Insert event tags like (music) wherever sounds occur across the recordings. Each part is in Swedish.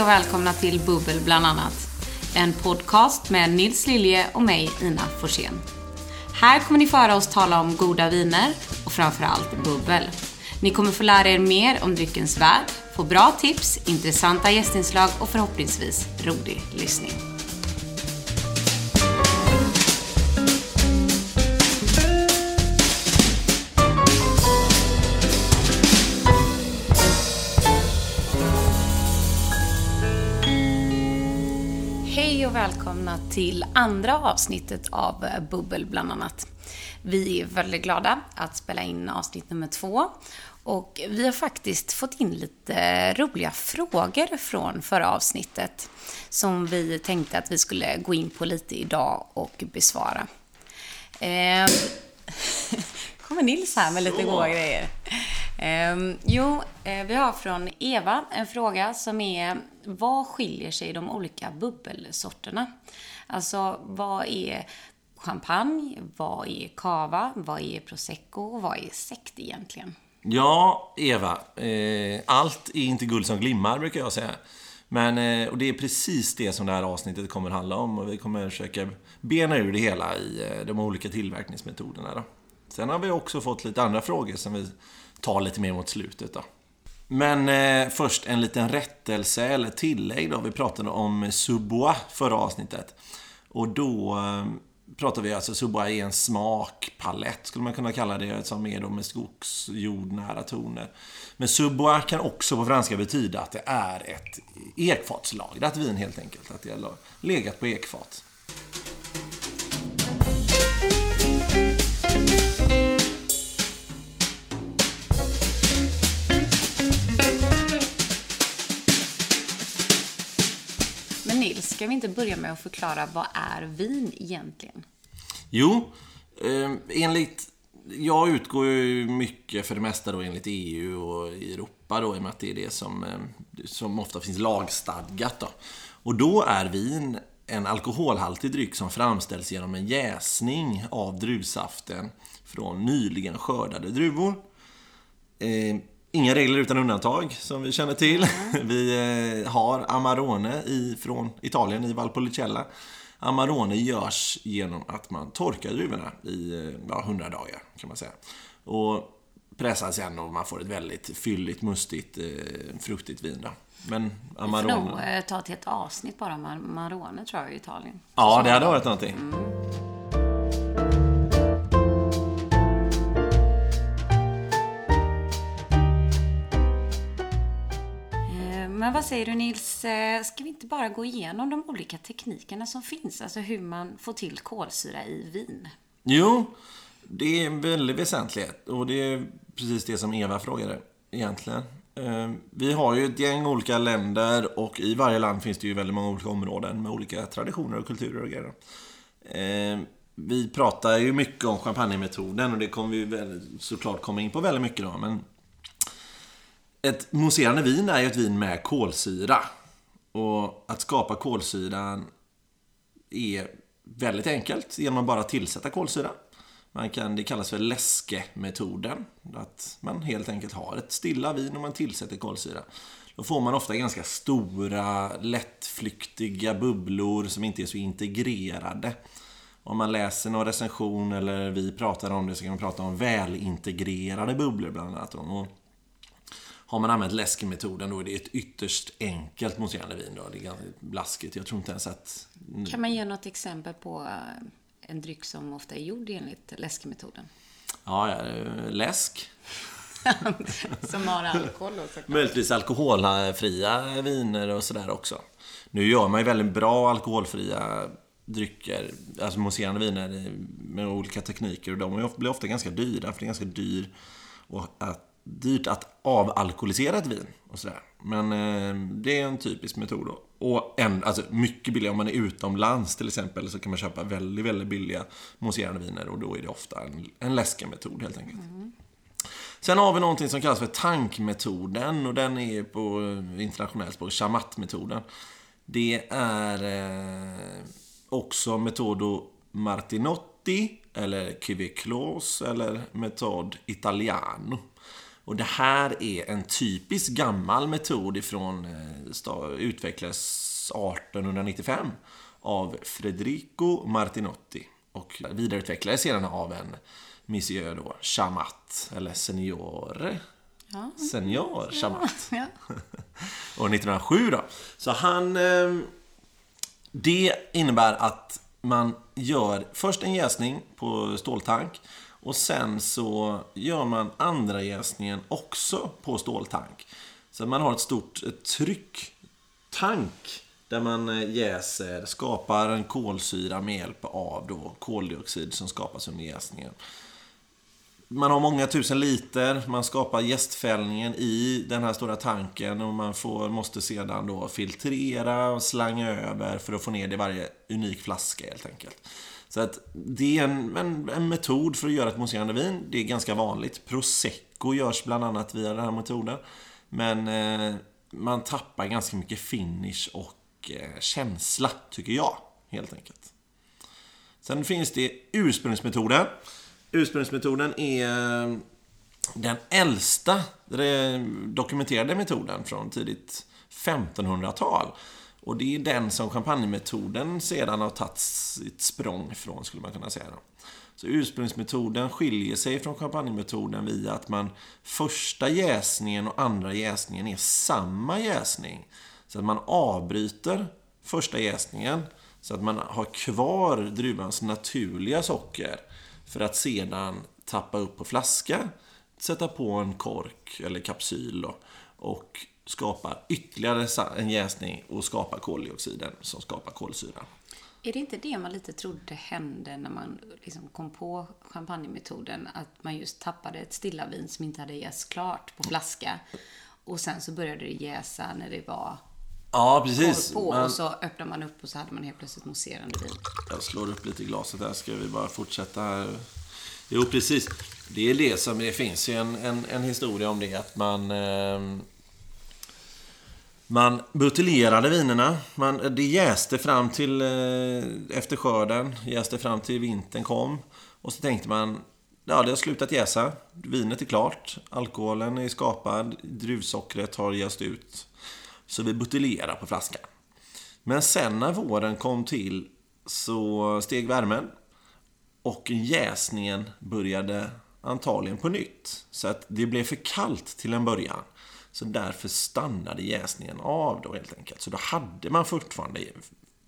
Hej och välkomna till Bubbel bland annat. En podcast med Nils Lilje och mig, Ina Forsén. Här kommer ni få höra oss tala om goda viner och framförallt bubbel. Ni kommer få lära er mer om dryckens värld, få bra tips, intressanta gästinslag och förhoppningsvis rolig lyssning. Välkomna till andra avsnittet av Bubbel bland annat. Vi är väldigt glada att spela in avsnitt nummer två. Och vi har faktiskt fått in lite roliga frågor från förra avsnittet som vi tänkte att vi skulle gå in på lite idag och besvara. Eh, (laughs) kommer Nils här med lite goda grejer. Eh, jo, eh, vi har från Eva en fråga som är vad skiljer sig de olika bubbelsorterna? Alltså, vad är champagne? Vad är cava? Vad är prosecco? Vad är sekt egentligen? Ja, Eva. Eh, allt är inte guld som glimmar, brukar jag säga. Men, eh, och det är precis det som det här avsnittet kommer handla om. Och vi kommer försöka bena ur det hela i eh, de olika tillverkningsmetoderna. Då. Sen har vi också fått lite andra frågor som vi tar lite mer mot slutet. Då. Men eh, först en liten rättelse eller tillägg då. Vi pratade om Subois förra avsnittet. Och då eh, pratar vi alltså, Subois är en smakpalett, skulle man kunna kalla det, som är då med skogsjordnära toner. Men Subois kan också på franska betyda att det är ett ekfatslagrat vin helt enkelt. Att det har legat på ekfat. Ska vi inte börja med att förklara vad är vin egentligen? Jo, eh, enligt... Jag utgår ju mycket för det mesta då enligt EU och Europa då i och med att det är det som, eh, som ofta finns lagstadgat då. Och då är vin en alkoholhaltig dryck som framställs genom en jäsning av druvsaften från nyligen skördade druvor. Eh, inga regler utan undantag, som vi känner till. (laughs) Vi eh, har Amarone i, från Italien, i Valpolicella. Amarone görs genom att man torkar druvorna i eh, ja, 100 dagar, kan man säga. Och pressar sen och man får ett väldigt fylligt, mustigt, eh, fruktigt vin. Då. Men Vi Amarone... får nog ta ett helt avsnitt bara om Marone, tror jag, i Italien. Ja, det hade varit någonting. Eh, Men vad säger du Nils, eh, ska vi inte bara gå igenom de olika teknikerna som finns? Alltså hur man får till kolsyra i vin? Jo, det är en väldigt väsentlighet. Och det är precis det som Eva frågade egentligen. Eh, vi har ju ett gäng olika länder och i varje land finns det ju väldigt många olika områden med olika traditioner och kulturer och grejer. Eh, vi pratar ju mycket om champagnemetoden och det kommer vi såklart komma in på väldigt mycket då. Men ett mousserande vin är ju ett vin med kolsyra. Och att skapa kolsyran är väldigt enkelt genom att bara tillsätta kolsyra. Man kan, det kallas för läskemetoden. Att man helt enkelt har ett stilla vin och man tillsätter kolsyra. Då får man ofta ganska stora, lättflyktiga bubblor som inte är så integrerade. Om man läser någon recension eller vi pratar om det så kan man prata om välintegrerade bubblor bland annat. Och har man använt läskemetoden då är det ett ytterst enkelt mousserande vin. Då. Det är ganska blaskigt. Jag tror inte ens att... Kan man ge något exempel på eh, en dryck som ofta är gjord enligt läskemetoden? Ja, eh, läsk. (laughs) som har alkohol då såklart. Möjligtvis alkoholfria viner och sådär också. Nu gör man ju väldigt bra alkoholfria drycker, alltså mousserande viner med olika tekniker och de blir ofta ganska dyra för det är ganska dyr och att, dyrt att avalkoholisera ett vin och sådär. Men eh, det är en typisk metod då. Och en, alltså mycket billigare, om man är utomlands till exempel så kan man köpa väldigt, väldigt billiga mousserande viner och då är det ofta en, en läskemetod helt enkelt. Sen har vi någonting som kallas för tankmetoden och den är på eh, internationellt språk Chamat-metoden. Det är eh, också metodo Martinotti eller Cuvée Clos eller metod Italiano. Och det här är en typisk gammal metod ifrån eh, utvecklades 1895 av Federico Martinotti och vidareutvecklades sedan av en Monsieur då, Chamat, eller Seniore. Ja. Senior Chamat. (laughs) Ja. (laughs) År 1907 då. Så han... Eh, det innebär att man gör först en jäsning på ståltank och sen så gör man andra jäsningen också på ståltank. Så man har ett stort trycktank där man eh, jäser, skapar en kolsyra med hjälp av då koldioxid som skapas under jäsningen. Man har många tusen liter, man skapar jästfällningen i den här stora tanken och man får, måste sedan då filtrera och slanga över för att få ner det i varje unik flaska helt enkelt. Så att det är en, en, en metod för att göra ett mousserande vin. Det är ganska vanligt. Prosecco görs bland annat via den här metoden. Men eh, man tappar ganska mycket finish och eh, känsla, tycker jag, helt enkelt. Sen finns det ursprungsmetoden. Ursprungsmetoden är eh, den äldsta dokumenterade metoden från tidigt 1500-tal. Och det är den som champagnemetoden sedan har tagit sitt språng från, skulle man kunna säga. Så ursprungsmetoden skiljer sig från champagnemetoden via att man första jäsningen och andra jäsningen är samma jäsning. Så att man avbryter första jäsningen så att man har kvar druvans naturliga socker för att sedan tappa upp på flaska, sätta på en kork eller kapsyl och skapar ytterligare en jäsning och skapar koldioxiden som skapar kolsyran. Är det inte det man lite trodde hände när man liksom kom på champagnemetoden? Att man just tappade ett stilla vin som inte hade jäst klart på flaska. Och sen så började det jäsa när det var Ja, precis. På, Men... Och så öppnar man upp och så hade man helt plötsligt mousserande vin. Jag slår upp lite i glaset här. Ska vi bara fortsätta här? Jo, precis. Det är det som det finns en, en, en historia om det. Att man... Eh, man buteljerade vinerna. Man, det jäste fram till eh, efter skörden. Jäste fram till vintern kom. Och så tänkte man, ja det har slutat jäsa. Vinet är klart. Alkoholen är skapad. Druvsockret har jäst ut. Så vi buteljerar på flaskan. Men sen när våren kom till så steg värmen. Och jäsningen började antagligen på nytt. Så att det blev för kallt till en början. Så därför stannade jäsningen av då helt enkelt. Så då hade man fortfarande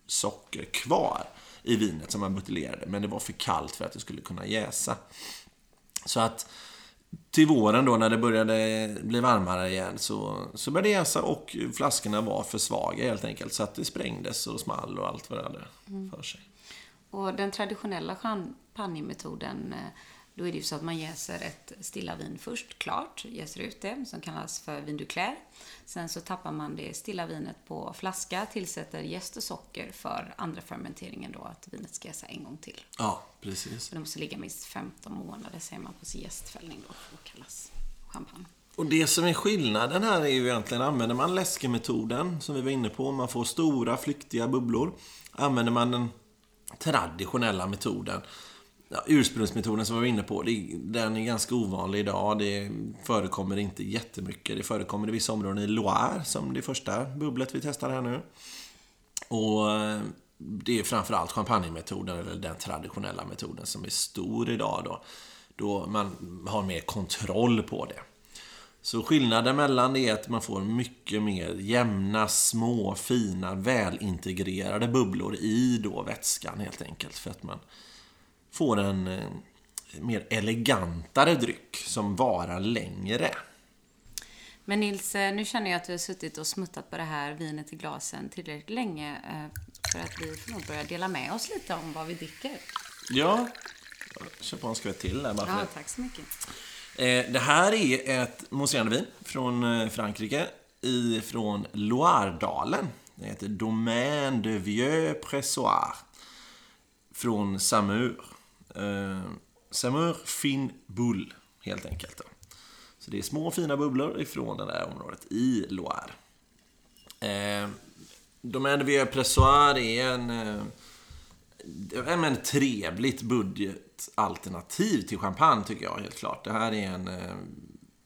socker kvar i vinet som man buteljerade. Men det var för kallt för att det skulle kunna jäsa. Så att till våren då när det började bli varmare igen så, så började det jäsa och flaskorna var för svaga helt enkelt. Så att det sprängdes och small och allt vad det hade för sig. Och den traditionella champagnemetoden eh, då är det ju så att man jäser ett stilla vin först, klart, jäser ut det, som kallas för vin du clair. Sen så tappar man det stilla vinet på flaska, tillsätter jäst och socker för andra fermenteringen då, att vinet ska jäsa en gång till. Ja, precis. Så det måste ligga minst 15 månader, säger man på sin jästfällning då, att kallas champagne. Och det som är skillnaden här är ju egentligen, använder man läskemetoden, som vi var inne på, man får stora flyktiga bubblor. Använder man den traditionella metoden ja, ursprungsmetoden som vi var inne på, det, den är ganska ovanlig idag. Det förekommer inte jättemycket. Det förekommer i vissa områden i Loire, som det första bubblet vi testar här nu. Och eh, det är framförallt champagnemetoden, eller den traditionella metoden, som är stor idag då. Då man har mer kontroll på det. Så skillnaden mellan det är att man får mycket mer jämna, små, fina, välintegrerade bubblor i då vätskan helt enkelt. För att man får en eh, mer elegantare dryck som varar längre. Men Nils, eh, nu känner jag att du har suttit och smuttat på det här vinet i glasen tillräckligt länge eh, för att vi får nog börja dela med oss lite om vad vi dricker. Ja, jag kör på en skvätt till där bara Ja, tack så mycket. Det här är ett mousserande vin från Frankrike, från Loiredalen. Det heter Domaine de Vieux Pressoir från Samur. Eh, Samur Fin Bull, helt enkelt. Då. Så det är små fina bubblor ifrån det där området i Loire. Eh, Domaine de Vieux Pressoir är en, eh, en trevligt budgetalternativ till champagne, tycker jag helt klart. Det här är en, eh,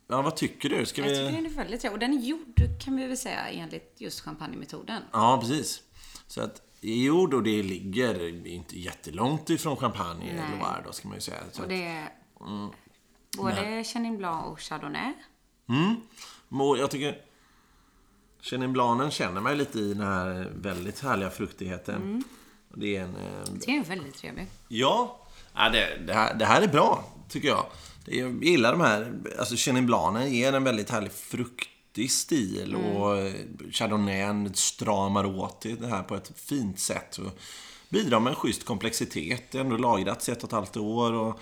Ja, vad tycker du? Ska Jag tycker vi... den är väldigt trevlig. Och den är gjord, kan vi väl säga, enligt just champagnemetoden. Ja, precis. Så att jo, då det ligger inte jättelångt ifrån champagne Nej. Loire då, ska man ju säga. Så Och det är både Chenin Blanc och Chardonnay. mm. Jag tycker Chenin Blancen känner mig lite i den här väldigt härliga fruktigheten. Mm. Det är en... eh, den är väldigt trevlig. Ja, ja det, det, här, det här är bra, tycker jag. Det, jag gillar de här. Alltså Chenin Blancen ger en väldigt härlig fruktig stil. Och eh, Chardonnayen stramar åt det här på ett fint sätt. Och bidrar med en schysst komplexitet. Det är ändå lagrats i ett och ett halvt år. Och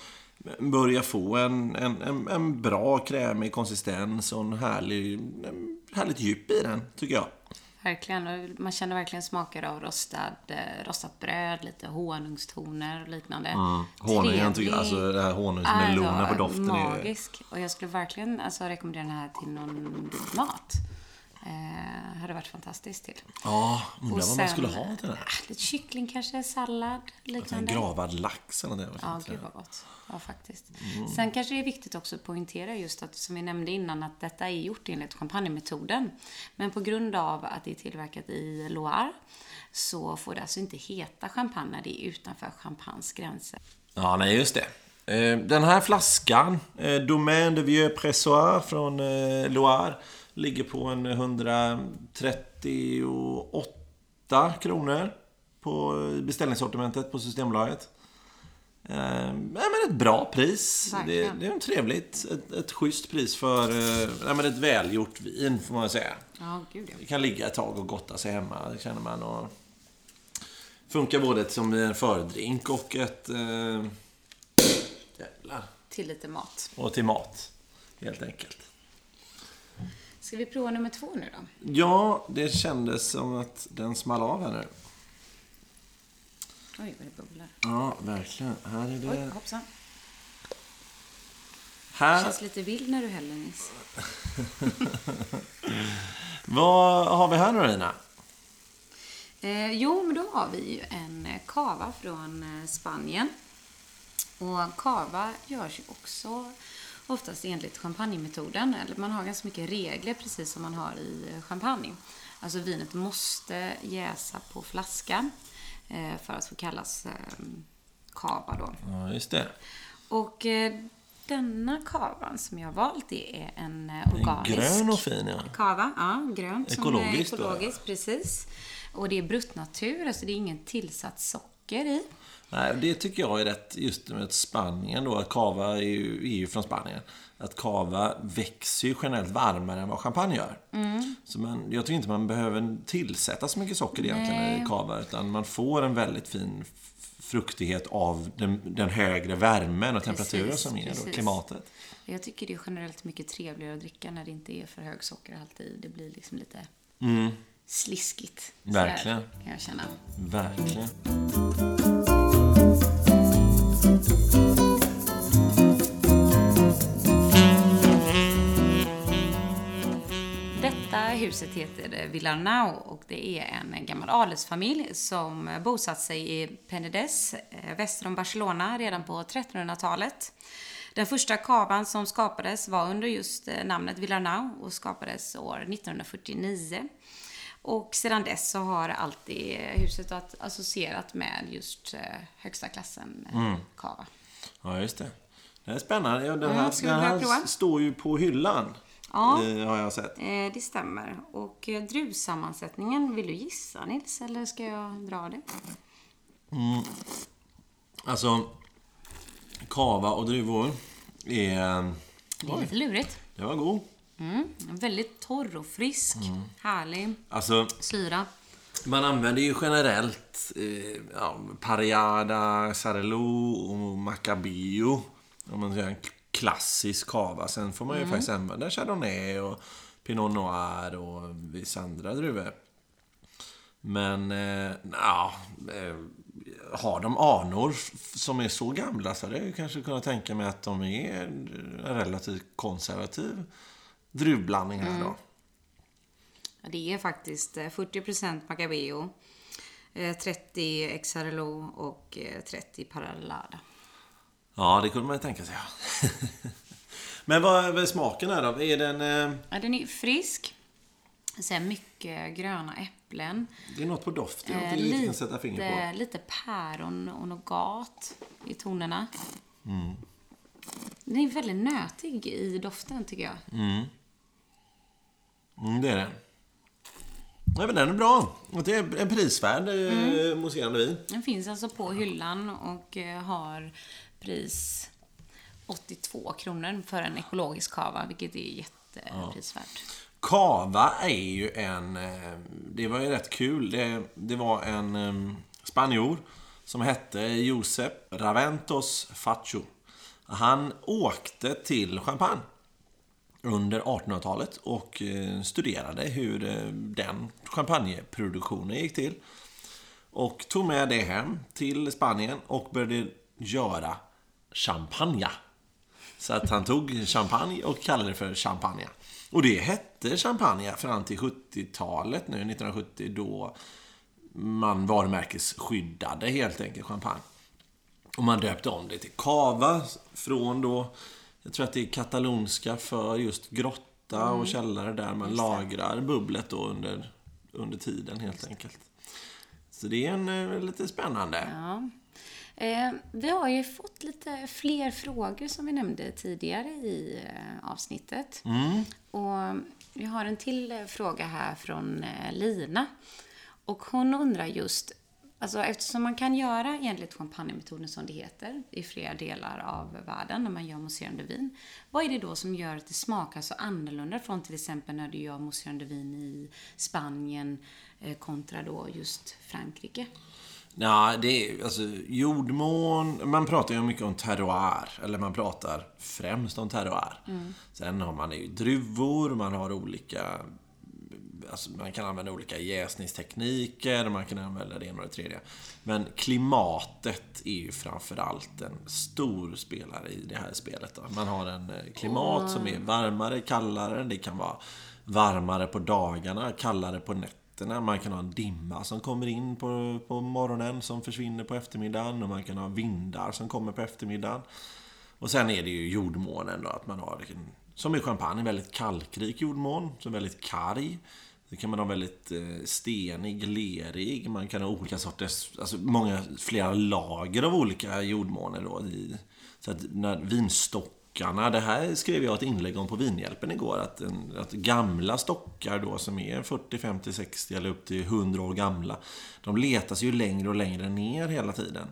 börjar få en, en, en, en bra krämig konsistens och en härlig, en härligt djup i den, tycker jag. Verkligen. Man känner verkligen smaker av rostad, eh, rostat bröd, lite honungstoner och liknande. Honungen, tycker jag. Alltså det här honungsmelonen på doften är ju... magisk. Och jag skulle verkligen alltså, rekommendera den här till någon mat. Eh, hade varit fantastiskt till. Ja, undrar vad man skulle ha till den här. ah, Lite kyckling kanske, sallad, En liknande. gravad lax eller det. Ja, gud vad gott. Ja, faktiskt. Sen kanske det är viktigt också att poängtera just att, som vi nämnde innan, att detta är gjort enligt champagnemetoden. Men på grund av att det är tillverkat i Loire så får det alltså inte heta champagne när det är utanför champagnes gränser. Ja, nej, just det. Eh, Den här flaskan, eh, Domaine de Vieux Pressoir från eh, Loire, ligger på en 138 kronor på beställningssortimentet på Systembolaget. Eh, men ett bra pris. Det, det är en trevligt, ett, ett schysst pris för eh, men ett välgjort vin, får man säga. Ja, gud ja. Det kan ligga ett tag och gotta sig hemma, det känner man. Och funkar både som en fördrink och ett... Eh, jävlar. Till lite mat. Och till mat, helt enkelt. Ska vi prova nummer två nu då? Ja, det kändes som att den small av här nu. Oj, vad det bubblar. Ja, verkligen. Här är Oj, det... hoppsan. Här... Känns lite vild när du häller, Nils. (laughs) Vad har vi här nu, Rina? Eh, jo, men då har vi ju en eh, kava från eh, Spanien. Och kava görs ju också oftast enligt champagnemetoden. Eller man har ganska mycket regler, precis som man har i eh, champagne. Alltså vinet måste jäsa på flaska eh, för att få kallas eh, kava då. Ja, just det. Och eh, denna kavan som jag har valt, det är en organisk Grön och fin, ja. kava. Ja, grönt. Ekologiskt då, Som är ekologiskt, precis. Och det är bruttnatur, alltså det är ingen tillsatt socker i. Nej, det tycker jag är rätt just med Spanien då. Att cava är ju, är ju från Spanien. Att cava växer ju generellt varmare än vad champagne gör. Mm. Så man, jag tycker inte man behöver tillsätta så mycket socker egentligen i cava. Utan man får en väldigt fin fruktighet av den, den högre värmen och temperaturen Precis, som är då, precis. klimatet. Jag tycker det är generellt mycket trevligare att dricka när det inte är för hög sockerhalt i. Det blir liksom lite sliskigt. sådär, Mm. Verkligen. Kan jag känna. Verkligen. Detta huset heter Villarnau och det är en gammal adelsfamilj som bosatt sig i Penedès, eh, väster om Barcelona, redan på 1300-talet. Den första kavan som skapades var under just eh, namnet Villarnau och skapades år 1949. Och sedan dess så har alltid huset att- associerat med just eh, högsta klassen eh, kava. Ja, just det. Det är spännande. Ja, Den här, Mm, ska vi den här står ju på hyllan. Ja. Har jag sett. Eh, det stämmer. Och druvsammansättningen, vill du gissa Nils, eller ska jag dra det? Alltså, kava och druvor är... Det är lite lurigt. Det var god. Mm, väldigt torr och frisk. Härlig Alltså, syra. man använder ju generellt eh, ja, Pariada, Sarelo och Macabeo. Om man säger en klassisk kava. Sen får man ju faktiskt använda Chardonnay och Pinot Noir och vissa andra druvor. Men, eh, ja, eh, har de anor som är så gamla så hade jag kanske kunnat tänka mig att de är relativt konservativ druvblandning här då. Ja, Det är faktiskt eh, 40% Macabeo, eh, 30 XRLO och eh, 30 Parallada. Ja, det kunde man ju tänka sig. Ja. (laughs) Men vad är smaken här då? Är den... Eh, Ja, den är frisk. Sen mycket gröna äpplen. det är något på doften jag Eh, inte riktigt kan sätta fingret på. lite päron och nougat i tonerna. Mm. Den är väldigt nötig i doften, tycker jag. Mm, det är den. Nej, men den är bra. Det är en prisvärd Mm. eh, mousserande vin. Den finns alltså på hyllan och eh, har pris 82 kronor för en ekologisk kava, vilket är jätteprisvärt. Cava är ju en... eh, Det var ju rätt kul. Det, det var en spanjor som hette Josep Raventos Facho. Han åkte till Champagne under 1800-talet och eh, studerade hur eh, den champagneproduktionen gick till. Och tog med det hem till Spanien och började göra champagne. Så att han tog champagne och kallade det för champagne. Och det hette champagne fram till 70-talet nu, 1970, då man varumärkesskyddade helt enkelt champagne. Och man döpte om det till cava från då, jag tror att det är katalonska för just grotta och källare där man lagrar bubblet då under, under tiden helt enkelt. Så det är en, eh, lite spännande. Ja. Eh, vi har ju fått lite fler frågor som vi nämnde tidigare i eh, avsnittet. Och vi har en till eh, fråga här från eh, Lina. Och hon undrar just, alltså eftersom man kan göra enligt champagnemetoden som det heter i flera delar av världen när man gör mousserande vin. Vad är det då som gör att det smakar så annorlunda från till exempel när du gör mousserande vin i Spanien eh, kontra då just Frankrike? Ja, det är alltså jordmån. Man pratar ju mycket om terroir. Eller man pratar främst om terroir. Sen har man ju druvor, man har olika... Alltså man kan använda olika jäsningstekniker, man kan använda det ena och det tredje. Men klimatet är ju framförallt en stor spelare i det här spelet. Då. Man har en eh, klimat som är varmare, kallare. Det kan vara varmare på dagarna, kallare på nätterna. Man kan ha en dimma som kommer in på, på morgonen som försvinner på eftermiddagen. Och man kan ha vindar som kommer på eftermiddagen. Och sen är det ju jordmånen då, att man har en, som i champagne, en väldigt kalkrik jordmån, som är väldigt karg. Det kan man ha väldigt eh, stenig, lerig. Man kan ha olika sorters, alltså många, flera lager av olika jordmåner då. I, så att när vinstockarna, det här skrev jag ett inlägg om på Vinhjälpen igår, att, en, att gamla stockar då som är 40, 50, 60 eller upp till 100 år gamla, de letas ju längre och längre ner hela tiden.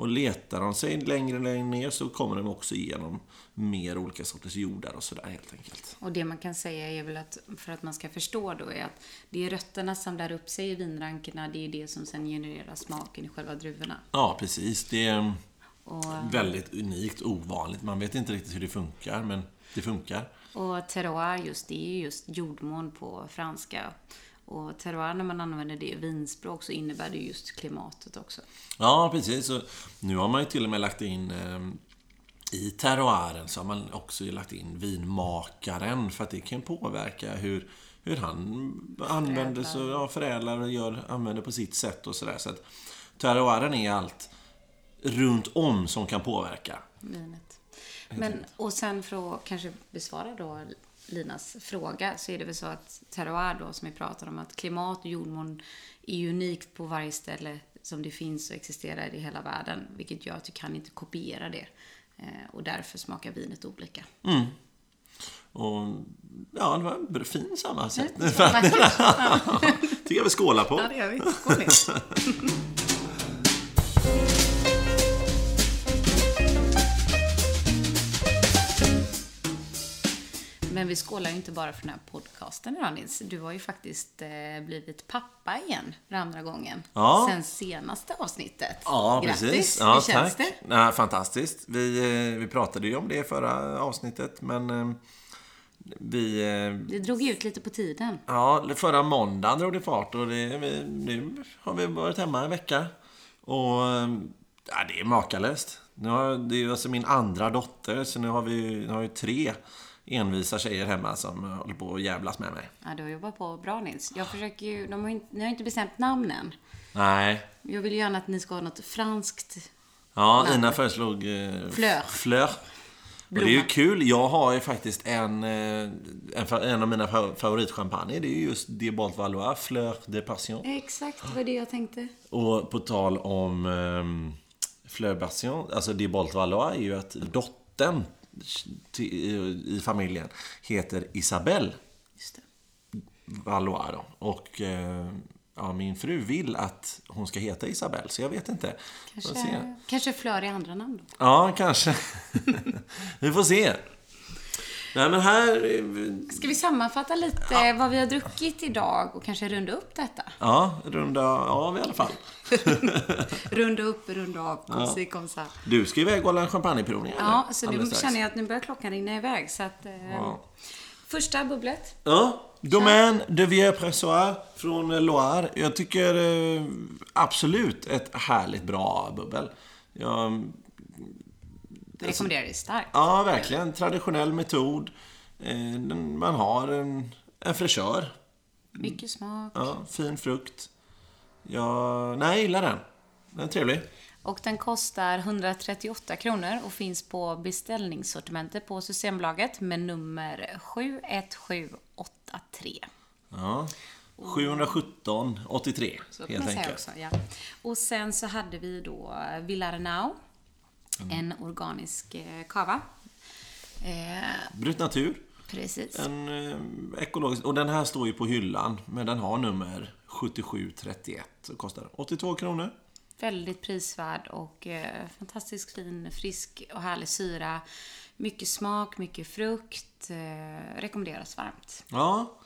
Och letar de sig längre och längre ner så kommer de också igenom mer olika sorters jordar och sådär helt enkelt. Och det man kan säga är väl att för att man ska förstå då är att det är rötterna som där upp sig i vinrankerna, det är det som sen genererar smaken i själva druvorna. Ja, precis. Det är Och, väldigt unikt, ovanligt. Man vet inte riktigt hur det funkar, men det funkar. och terroir just, det är ju just jordmån på franska. Och terroir, när man använder det i vinspråk så innebär det just klimatet också. Ja, precis. Och nu har man ju till och med lagt in eh, i terroiren så har man också lagt in vinmakaren för att det kan påverka hur, hur han använder så, ja, förädlar och gör, använder på sitt sätt och sådär. Så att terroiren är allt runt om som kan påverka. vinet. Men, och sen för att kanske besvara då Linas fråga så är det väl så att terroir då som vi pratar om att klimat och jordmån är unikt på varje ställe som det finns och existerar i hela världen. Vilket gör att du kan inte kopiera det. Eh, Och därför smakar vinet olika. Och ja, det var en fin sammansättning. Vackert. (laughs) tycker jag vi skålar på. Ja, det gör vi. Skål (laughs) Men vi skålar ju inte bara för den här podcasten idag Nils. Du har ju faktiskt eh, blivit pappa igen för andra gången. Ja. Sen senaste avsnittet. Ja, Grattis! precis. Ja, Hur känns tack. det? Ja, fantastiskt. Vi, eh, vi pratade ju om det i förra avsnittet, men eh, vi... eh, Det drog ut lite på tiden. Ja, förra måndagen drog det fart och det, vi, nu har vi varit hemma en vecka. Och ja, det är makalöst. Nu har, det är ju alltså min andra dotter, så nu har vi nu har vi tre envisa tjejer hemma som håller på att jävlas med mig. Ja, du har jobbat på bra Nils. Jag försöker ju, de har inte, ni har inte bestämt namnen. Nej. Jag vill ju gärna att ni ska ha något franskt Ja, Namn. Ina föreslog... Eh, Fleur. Fleur. Och det är ju kul. Jag har ju faktiskt en, eh, en, en av mina fa- favoritchampagner. Det är ju just Diebolt Valois, Fleur de Passion. Exakt, var det jag tänkte. Och på tal om um, Fleur Passion, alltså Diebolt Valois är ju att dottern i familjen heter Isabelle. Valois då. Och eh, ja, min fru vill att hon ska heta Isabelle, så jag vet inte. Kanske, kanske Flör i andra namn då. Ja, kanske. (laughs) Vi får se. Nej, men här... Ska vi sammanfatta lite vad vi har druckit idag och kanske runda upp detta? Ja, runda av i alla fall. (laughs) Runda upp, runda av, kom si, kom. Du ska iväg och hålla en champagneprovning, eller? Ja, så nu känner jag att nu börjar klockan rinna iväg. Så att, eh, Ja. Första bubblet. Ja, Domaine de Vieux Pressoir från Loire. Jag tycker eh, absolut ett härligt bra bubbel. Jag, Rekommenderar det starkt. ja, verkligen. Traditionell metod. Eh, man har en, en fräschör. Mycket smak. Ja, fin frukt. Ja, nej, jag gillar den. Den är trevlig. Och den kostar 138 kronor och finns på beställningssortimentet på Systembolaget med nummer 71783. Ja. 717 83 Så kan helt enkelt. också, ja. Och sen så hade vi då Villarnau, Mm. en organisk eh, kava. Eh, Brut Natur. precis. En eh, ekologisk. Och den här står ju på hyllan. Men den har nummer 7731. Så kostar den 82 kronor. Väldigt prisvärd och eh, fantastiskt fin, frisk och härlig syra. Mycket smak, mycket frukt. Eh, rekommenderas varmt. Ja.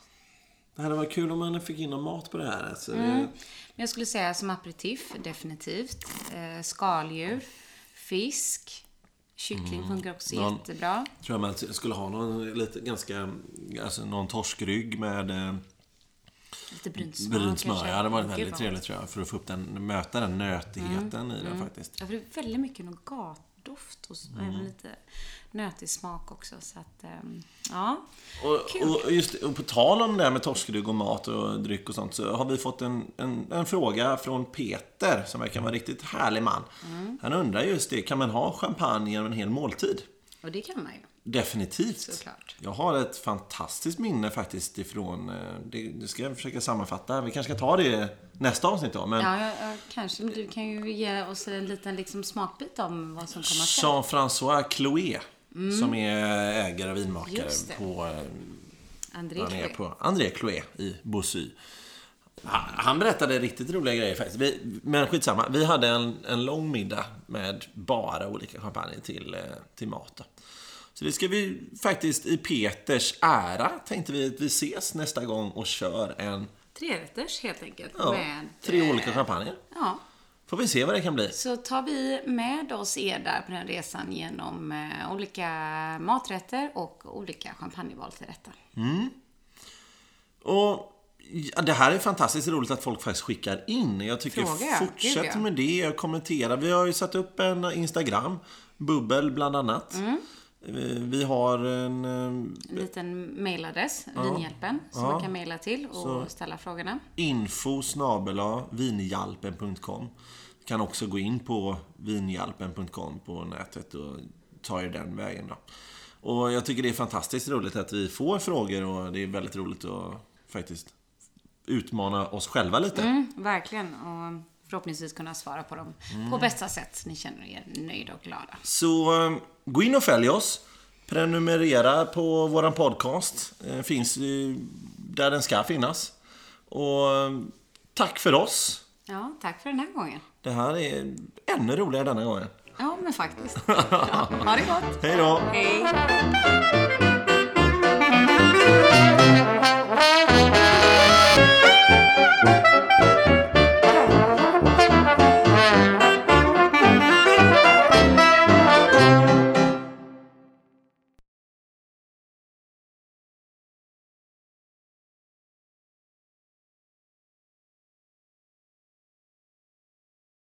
Det hade varit kul om man fick in någon mat på det här. Alltså, det- Men jag skulle säga som aperitif, definitivt. Eh, skaldjur, fisk, kyckling funkar också Någon- jättebra. tror jag man skulle ha någon lite ganska, alltså någon torskrygg med eh, Lite brynt smör brynt smör. Ja, det Gud, väldigt trevligt tror jag. För att få upp den, möta den nötigheten i den faktiskt. Ja, för det är väldigt mycket nougatdoft och Mm. även lite nötig smak också. Så att, ehm, ja. Och, och, just, och på tal om det här med torskrygg och mat och dryck och sånt så har vi fått en, en, en fråga från Peter som verkar vara en riktigt härlig man. Mm. Han undrar just det, kan man ha champagne genom en hel måltid? Och det kan man ju. Definitivt. Såklart. Jag har ett fantastiskt minne faktiskt ifrån, eh, det, det ska jag försöka sammanfatta. Vi kanske ska ta det nästa avsnitt då. Men Ja, ja, kanske. Men du kan ju ge oss en liten liksom, smakbit om vad som komma skall. Jean-François Chloé, som är ägare och vinmakare Mm. Det. på eh, André Chloé. på André Chloé i Bossy. Han, han berättade riktigt roliga grejer faktiskt. Vi, men skitsamma. Vi hade en, en lång middag med bara olika champagne till, eh, till mat. Då. Så det ska vi faktiskt i Peters ära tänkte vi att vi ses nästa gång och kör en, Trerätters helt enkelt. ja, med, tre eh, olika champagne. Ja. Får vi se vad det kan bli. Så tar vi med oss er där på den resan genom eh, olika maträtter och olika champagneval till detta. Och ja, det här är fantastiskt roligt att folk faktiskt skickar in. Jag tycker Fråga, fortsätt med det och kommentera. Vi har ju satt upp en Instagram, Bubbel bland annat. Mm. Eh, Vi har en... eh, En liten mailadress, Vinhjälpen, som Ja. man kan mejla till och Så- ställa frågorna. info snabela vinhjalpen.com. Kan också gå in på vinhjalpen.com på nätet och ta er den vägen då. Och jag tycker det är fantastiskt roligt att vi får frågor och det är väldigt roligt att faktiskt utmana oss själva lite. Mm, verkligen. Och förhoppningsvis kunna svara på dem Mm. på bästa sätt. så Ni känner er nöjda och glada. Så eh, gå in och följ oss. Prenumerera på våran podcast. Eh, Finns eh, där den ska finnas. Och tack för oss. Ja, tack för den här gången. Det här är ännu roligare denna gången. Ja, men faktiskt. Ja, (laughs) ha det gott. Hej då! Hej.